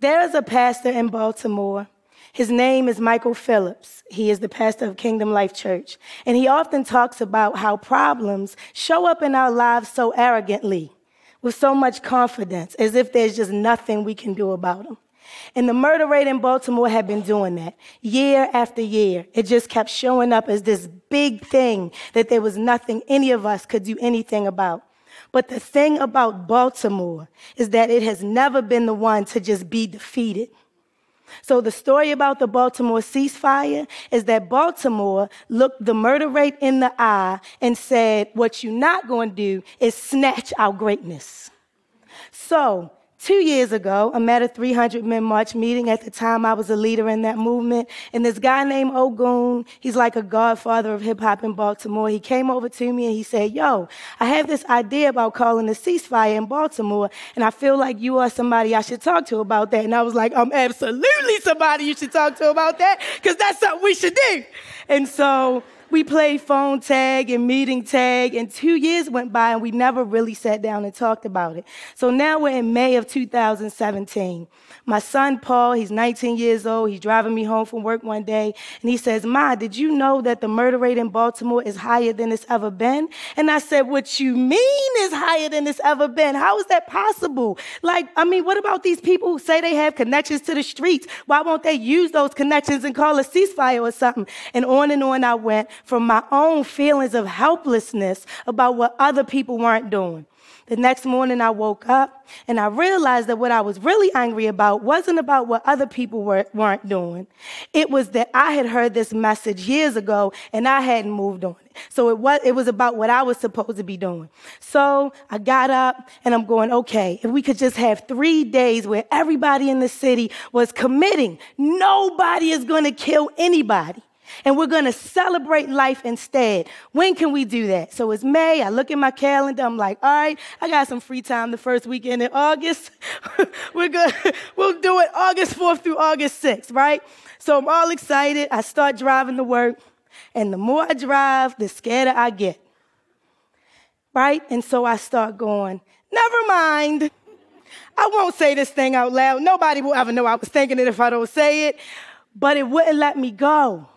There's a pastor in Baltimore. His name is Michael Phillips. He is the pastor of Kingdom Life Church. And he often talks about how problems show up in our lives so arrogantly, with so much confidence, as if there's just nothing we can do about them. And the murder rate in Baltimore had been doing that year after year. It just kept showing up as this big thing that there was nothing any of us could do anything about. But the thing about Baltimore is that it has never been the one to just be defeated. So the story about the Baltimore ceasefire is that Baltimore looked the murder rate in the eye and said, what you're not going to do is snatch our greatness. So Two years ago, I'm at a 300 men march meeting. At the time, I was a leader in that movement. And this guy named Ogun, he's like a godfather of hip hop in Baltimore. He came over to me and he said, Yo, I have this idea about calling a ceasefire in Baltimore. And I feel like you are somebody I should talk to about that. And I was like, I'm absolutely somebody you should talk to about that because that's something we should do. And so, we played phone tag and meeting tag, and two years went by and we never really sat down and talked about it. So now we're in May of 2017. My son, Paul, he's 19 years old. He's driving me home from work one day, and he says, Ma, did you know that the murder rate in Baltimore is higher than it's ever been? And I said, What you mean is higher than it's ever been? How is that possible? Like, I mean, what about these people who say they have connections to the streets? Why won't they use those connections and call a ceasefire or something? And on and on I went from my own feelings of helplessness about what other people weren't doing. The next morning I woke up and I realized that what I was really angry about wasn't about what other people were, weren't doing. It was that I had heard this message years ago and I hadn't moved on it. So it was, it was about what I was supposed to be doing. So I got up and I'm going, okay, if we could just have three days where everybody in the city was committing, nobody is going to kill anybody and we're going to celebrate life instead. When can we do that? So it's May. I look at my calendar. I'm like, all right, I got some free time the first weekend in August. we're good. We'll do it August 4th through August 6th, right? So I'm all excited. I start driving to work. And the more I drive, the scarier I get. Right? And so I start going, never mind. I won't say this thing out loud. Nobody will ever know I was thinking it if I don't say it. But it wouldn't let me go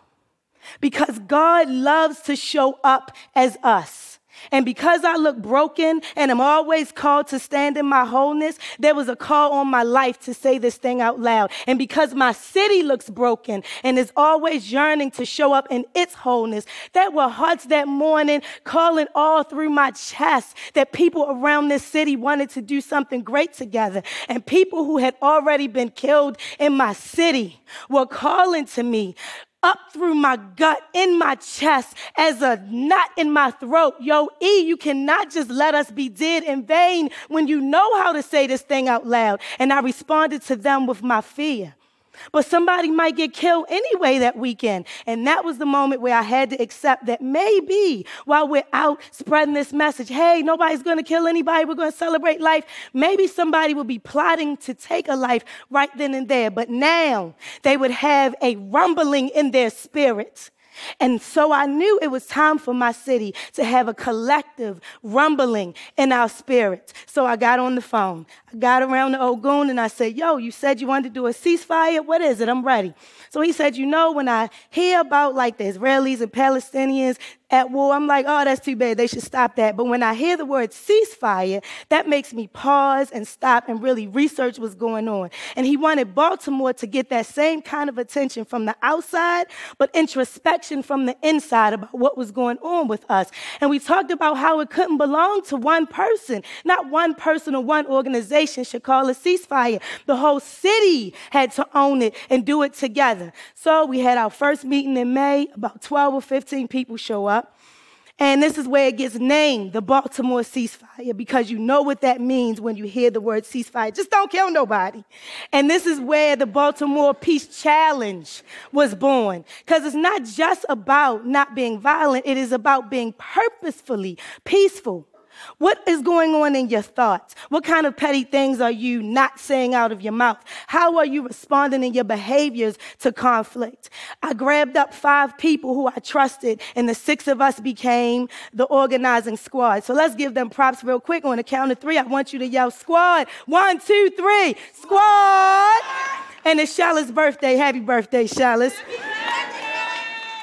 because God loves to show up as us. And because I look broken and I'm always called to stand in my wholeness, there was a call on my life to say this thing out loud. And because my city looks broken and is always yearning to show up in its wholeness, there were hearts that morning calling all through my chest that people around this city wanted to do something great together. And people who had already been killed in my city were calling to me, up through my gut, in my chest, as a knot in my throat. Yo, E, you cannot just let us be dead in vain when you know how to say this thing out loud. And I responded to them with my fear. But somebody might get killed anyway that weekend. And that was the moment where I had to accept that maybe while we're out spreading this message, hey, nobody's going to kill anybody, we're going to celebrate life, maybe somebody will be plotting to take a life right then and there. But now they would have a rumbling in their spirits and so I knew it was time for my city to have a collective rumbling in our spirits. So I got on the phone. I got around the Ogun and I said, Yo, you said you wanted to do a ceasefire? What is it? I'm ready. So he said, You know, when I hear about like the Israelis and Palestinians at war, I'm like, oh, that's too bad. They should stop that. But when I hear the word ceasefire, that makes me pause and stop and really research what's going on. And he wanted Baltimore to get that same kind of attention from the outside, but introspection from the inside about what was going on with us. And we talked about how it couldn't belong to one person. Not one person or one organization should call a ceasefire. The whole city had to own it and do it together. So we had our first meeting in May. About 12 or 15 people show up. And this is where it gets named the Baltimore ceasefire because you know what that means when you hear the word ceasefire. Just don't kill nobody. And this is where the Baltimore Peace Challenge was born because it's not just about not being violent, it is about being purposefully peaceful. What is going on in your thoughts? What kind of petty things are you not saying out of your mouth? How are you responding in your behaviors to conflict? I grabbed up five people who I trusted, and the six of us became the organizing squad. So let's give them props real quick. On the count of three, I want you to yell squad. One, two, three, squad. And it's Shala's birthday. Happy birthday, Shala's.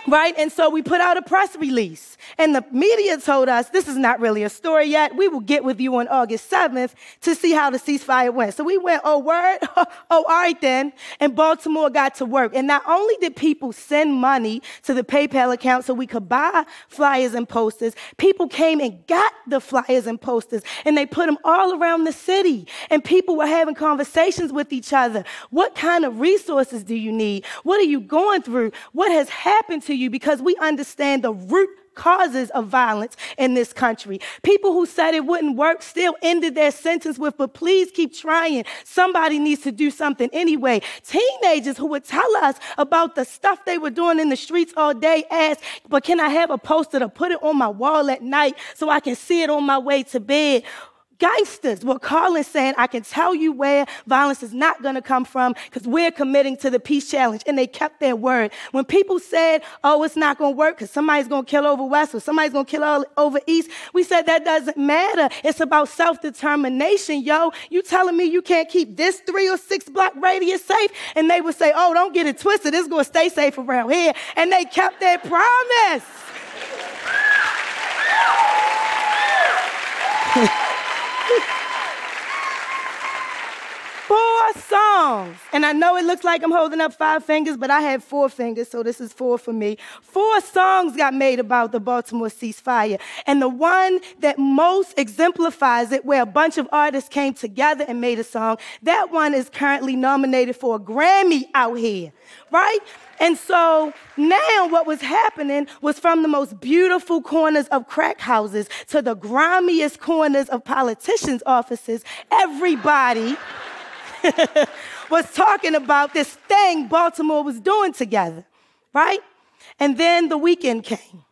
Right? And so we put out a press release. And the media told us this is not really a story yet. We will get with you on August 7th to see how the ceasefire went. So we went, oh, word? oh, all right then. And Baltimore got to work. And not only did people send money to the PayPal account so we could buy flyers and posters, people came and got the flyers and posters and they put them all around the city. And people were having conversations with each other. What kind of resources do you need? What are you going through? What has happened to you? Because we understand the root causes of violence in this country. People who said it wouldn't work still ended their sentence with, but please keep trying. Somebody needs to do something anyway. Teenagers who would tell us about the stuff they were doing in the streets all day asked, but can I have a poster to put it on my wall at night so I can see it on my way to bed? Gangsters were calling saying, I can tell you where violence is not going to come from because we're committing to the peace challenge. And they kept their word. When people said, oh, it's not going to work because somebody's going to kill over West or somebody's going to kill over East, we said that doesn't matter. It's about self determination, yo. You telling me you can't keep this three or six block radius safe? And they would say, oh, don't get it twisted. It's going to stay safe around here. And they kept their promise. Thank you songs. And I know it looks like I'm holding up five fingers, but I have four fingers, so this is four for me. Four songs got made about the Baltimore ceasefire. And the one that most exemplifies it, where a bunch of artists came together and made a song, that one is currently nominated for a Grammy out here, right? And so now what was happening was from the most beautiful corners of crack houses to the grimiest corners of politicians' offices, everybody was talking about this thing Baltimore was doing together, right? And then the weekend came.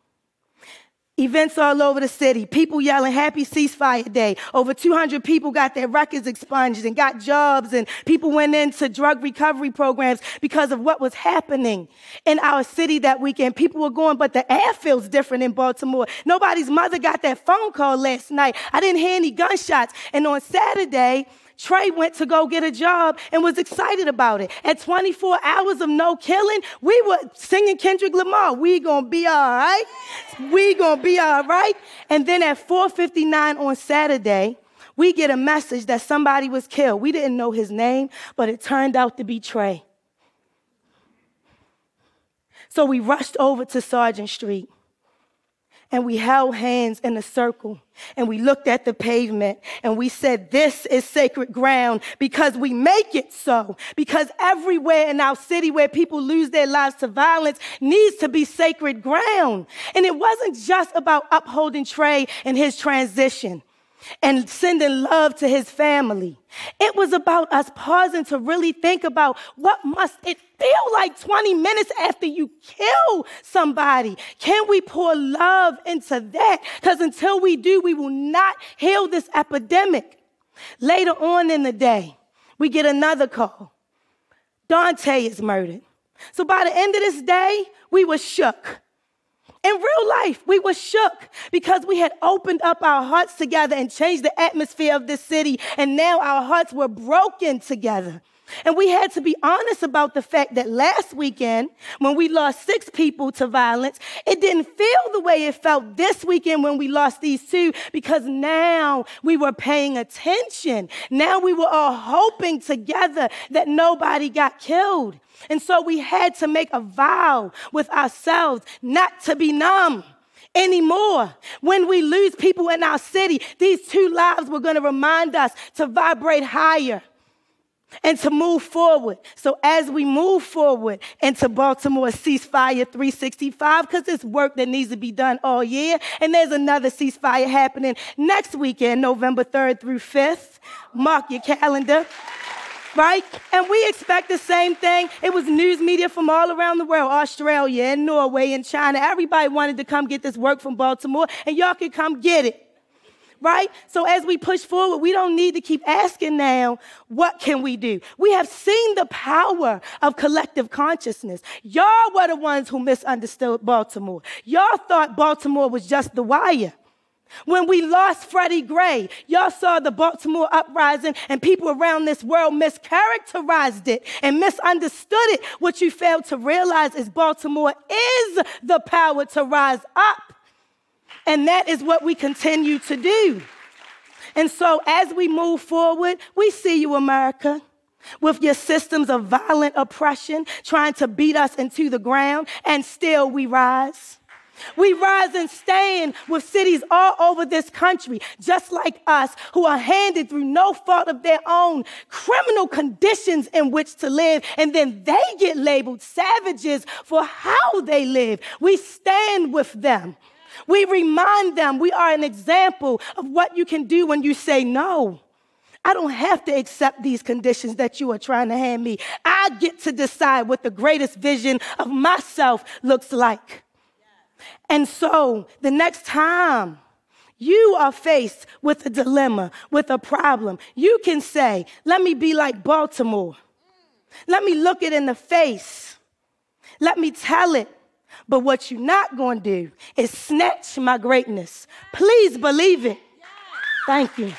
Events all over the city, people yelling happy ceasefire day. Over 200 people got their records expunged and got jobs, and people went into drug recovery programs because of what was happening in our city that weekend. People were going, but the air feels different in Baltimore. Nobody's mother got that phone call last night. I didn't hear any gunshots. And on Saturday, Trey went to go get a job and was excited about it. At 24 hours of no killing, we were singing Kendrick Lamar. We gonna be all right. We gonna be all right. And then at 4:59 on Saturday, we get a message that somebody was killed. We didn't know his name, but it turned out to be Trey. So we rushed over to Sergeant Street and we held hands in a circle and we looked at the pavement and we said, This is sacred ground because we make it so. Because everywhere in our city where people lose their lives to violence needs to be sacred ground. And it wasn't just about upholding Trey and his transition and sending love to his family. It was about us pausing to really think about what must it feel like 20 minutes after you kill somebody? Can we pour love into that? Because until we do, we will not heal this epidemic. Later on in the day, we get another call. Dante is murdered. So by the end of this day, we were shook. In real life, we were shook because we had opened up our hearts together and changed the atmosphere of this city, and now our hearts were broken together. And we had to be honest about the fact that last weekend, when we lost six people to violence, it didn't feel the way it felt this weekend when we lost these two because now we were paying attention. Now we were all hoping together that nobody got killed. And so we had to make a vow with ourselves not to be numb anymore. When we lose people in our city, these two lives were going to remind us to vibrate higher and to move forward. So as we move forward into Baltimore ceasefire 365, because it's work that needs to be done all year, and there's another ceasefire happening next weekend, November 3rd through 5th. Mark your calendar. Right? And we expect the same thing. It was news media from all around the world, Australia and Norway and China. Everybody wanted to come get this work from Baltimore, and y'all could come get it right? So as we push forward, we don't need to keep asking now, what can we do? We have seen the power of collective consciousness. Y'all were the ones who misunderstood Baltimore. Y'all thought Baltimore was just the wire. When we lost Freddie Gray, y'all saw the Baltimore uprising and people around this world mischaracterized it and misunderstood it. What you failed to realize is Baltimore is the power to rise up. And that is what we continue to do. And so as we move forward, we see you, America with your systems of violent oppression trying to beat us into the ground, and still we rise. We rise and stand with cities all over this country, just like us, who are handed through no fault of their own criminal conditions in which to live, and then they get labeled savages for how they live. We stand with them. We remind them we are an example of what you can do when you say no. I don't have to accept these conditions that you are trying to hand me. I get to decide what the greatest vision of myself looks like. And so the next time you are faced with a dilemma, with a problem, you can say, Let me be like Baltimore. Let me look it in the face. Let me tell it. But what you're not going to do is snatch my greatness. Please believe it. Thank you.